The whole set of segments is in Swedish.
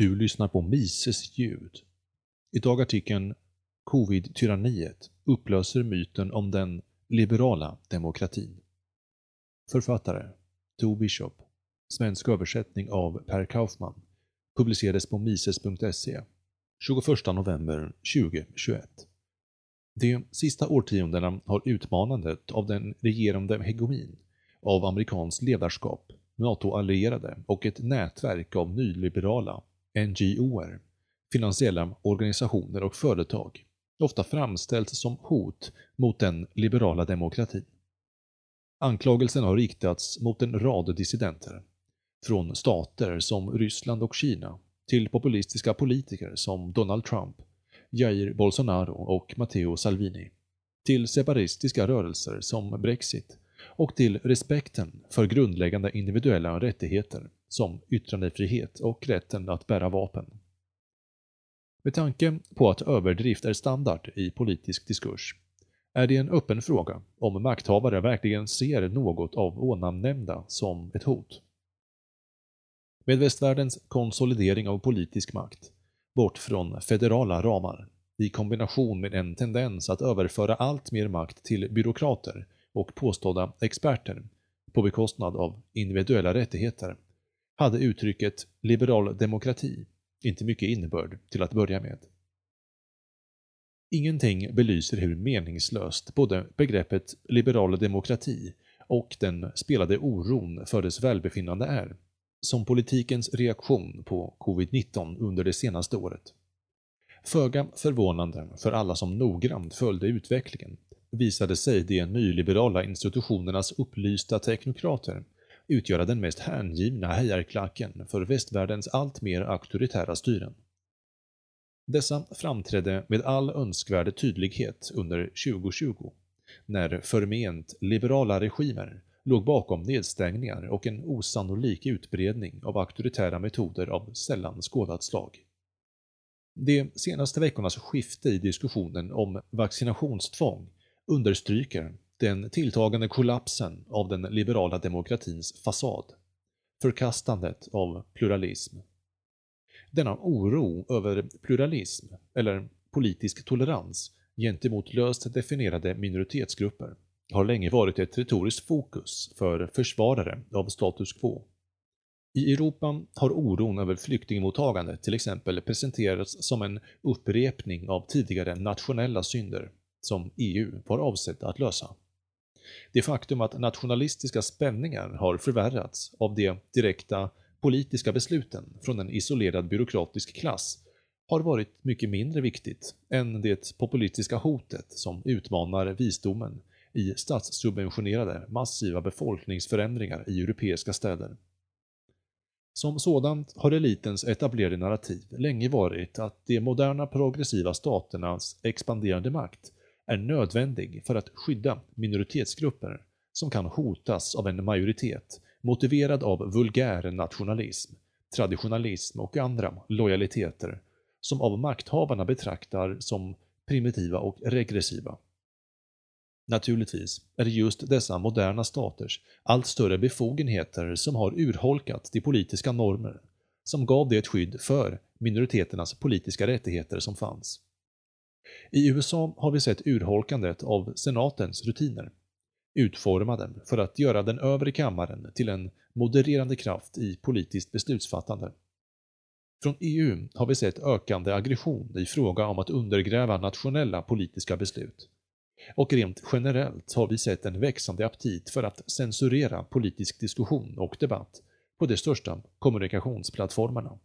Du lyssnar på Mises ljud. Idag artikeln Covid-tyranniet upplöser myten om den liberala demokratin. Författare To Bishop. Svensk översättning av Per Kaufman. Publicerades på mises.se 21 november 2021. De sista årtiondena har utmanandet av den regerande hegemonin av amerikanskt ledarskap, NATO-allierade och ett nätverk av nyliberala NGOer, finansiella organisationer och företag, ofta framställts som hot mot den liberala demokratin. Anklagelsen har riktats mot en rad dissidenter, från stater som Ryssland och Kina till populistiska politiker som Donald Trump, Jair Bolsonaro och Matteo Salvini, till separatistiska rörelser som Brexit och till respekten för grundläggande individuella rättigheter som yttrandefrihet och rätten att bära vapen. Med tanke på att överdrift är standard i politisk diskurs är det en öppen fråga om makthavare verkligen ser något av onamnämnda som ett hot. Med västvärldens konsolidering av politisk makt, bort från federala ramar, i kombination med en tendens att överföra allt mer makt till byråkrater och påstådda experter på bekostnad av individuella rättigheter, hade uttrycket liberal demokrati inte mycket innebörd till att börja med. Ingenting belyser hur meningslöst både begreppet liberal demokrati och den spelade oron för dess välbefinnande är, som politikens reaktion på covid-19 under det senaste året. Föga förvånande för alla som noggrant följde utvecklingen visade sig de nyliberala institutionernas upplysta teknokrater utgöra den mest hängivna hejarklacken för västvärldens alltmer auktoritära styren. Dessa framträdde med all önskvärd tydlighet under 2020, när förment liberala regimer låg bakom nedstängningar och en osannolik utbredning av auktoritära metoder av sällan skådat slag. De senaste veckornas skifte i diskussionen om vaccinationstvång understryker den tilltagande kollapsen av den liberala demokratins fasad, förkastandet av pluralism. Denna oro över pluralism, eller politisk tolerans, gentemot löst definierade minoritetsgrupper har länge varit ett retoriskt fokus för försvarare av status quo. I Europa har oron över flyktingmottagandet till exempel presenterats som en upprepning av tidigare nationella synder som EU var avsett att lösa. Det faktum att nationalistiska spänningar har förvärrats av de direkta politiska besluten från en isolerad byråkratisk klass har varit mycket mindre viktigt än det populistiska hotet som utmanar visdomen i statssubventionerade massiva befolkningsförändringar i europeiska städer. Som sådant har elitens etablerade narrativ länge varit att de moderna progressiva staternas expanderande makt är nödvändig för att skydda minoritetsgrupper som kan hotas av en majoritet motiverad av vulgär nationalism, traditionalism och andra lojaliteter som av makthavarna betraktar som primitiva och regressiva. Naturligtvis är det just dessa moderna staters allt större befogenheter som har urholkat de politiska normer som gav det skydd för minoriteternas politiska rättigheter som fanns. I USA har vi sett urholkandet av senatens rutiner, utformade för att göra den övre kammaren till en modererande kraft i politiskt beslutsfattande. Från EU har vi sett ökande aggression i fråga om att undergräva nationella politiska beslut. Och rent generellt har vi sett en växande aptit för att censurera politisk diskussion och debatt på de största kommunikationsplattformarna.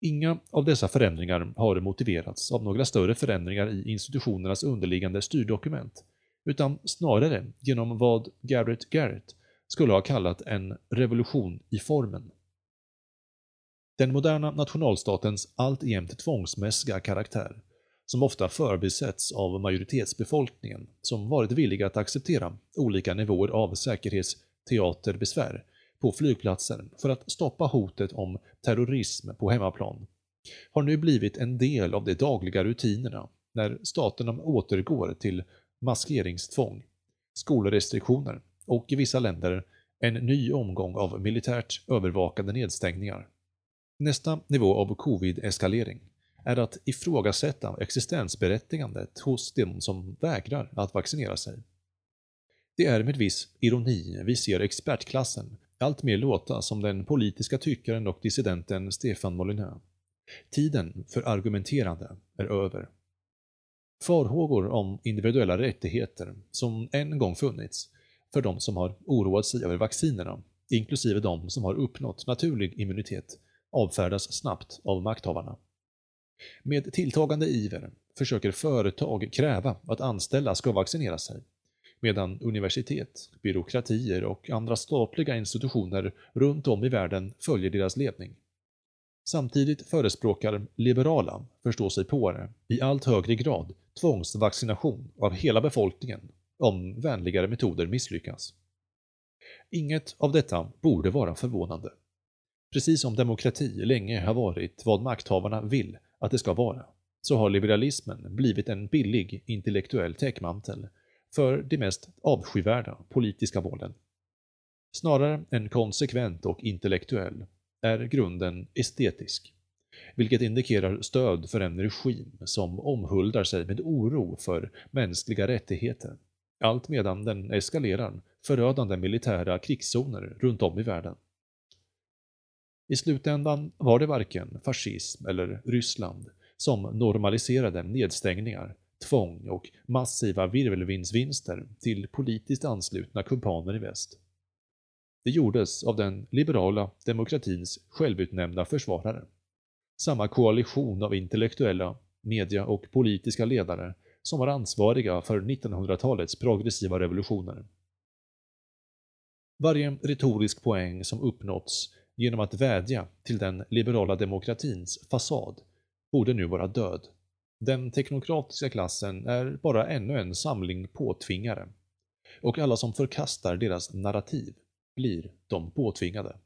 Inga av dessa förändringar har motiverats av några större förändringar i institutionernas underliggande styrdokument, utan snarare genom vad Garrett Garrett skulle ha kallat en revolution i formen. Den moderna nationalstatens alltjämt tvångsmässiga karaktär, som ofta förbisetts av majoritetsbefolkningen som varit villiga att acceptera olika nivåer av säkerhetsteaterbesvär på flygplatser för att stoppa hotet om terrorism på hemmaplan, har nu blivit en del av de dagliga rutinerna när staterna återgår till maskeringstvång, skolrestriktioner och i vissa länder en ny omgång av militärt övervakade nedstängningar. Nästa nivå av covid-eskalering är att ifrågasätta existensberättigandet hos de som vägrar att vaccinera sig. Det är med viss ironi vi ser expertklassen allt mer låta som den politiska tyckaren och dissidenten Stefan Molyneux. Tiden för argumenterande är över. Farhågor om individuella rättigheter som en gång funnits för de som har oroat sig över vaccinerna, inklusive de som har uppnått naturlig immunitet, avfärdas snabbt av makthavarna. Med tilltagande iver försöker företag kräva att anställda ska vaccinera sig, medan universitet, byråkratier och andra statliga institutioner runt om i världen följer deras ledning. Samtidigt förespråkar liberala förståsigpåare i allt högre grad tvångsvaccination av hela befolkningen om vänligare metoder misslyckas. Inget av detta borde vara förvånande. Precis som demokrati länge har varit vad makthavarna vill att det ska vara, så har liberalismen blivit en billig intellektuell täckmantel för de mest avskyvärda politiska målen. Snarare än konsekvent och intellektuell är grunden estetisk, vilket indikerar stöd för en regim som omhuldar sig med oro för mänskliga rättigheter, allt medan den eskalerar förödande militära krigszoner runt om i världen. I slutändan var det varken fascism eller Ryssland som normaliserade nedstängningar, tvång och massiva virvelvindsvinster till politiskt anslutna kumpaner i väst. Det gjordes av den liberala demokratins självutnämnda försvarare. Samma koalition av intellektuella, media och politiska ledare som var ansvariga för 1900-talets progressiva revolutioner. Varje retorisk poäng som uppnåtts genom att vädja till den liberala demokratins fasad borde nu vara död. Den teknokratiska klassen är bara ännu en samling påtvingare. Och alla som förkastar deras narrativ blir de påtvingade.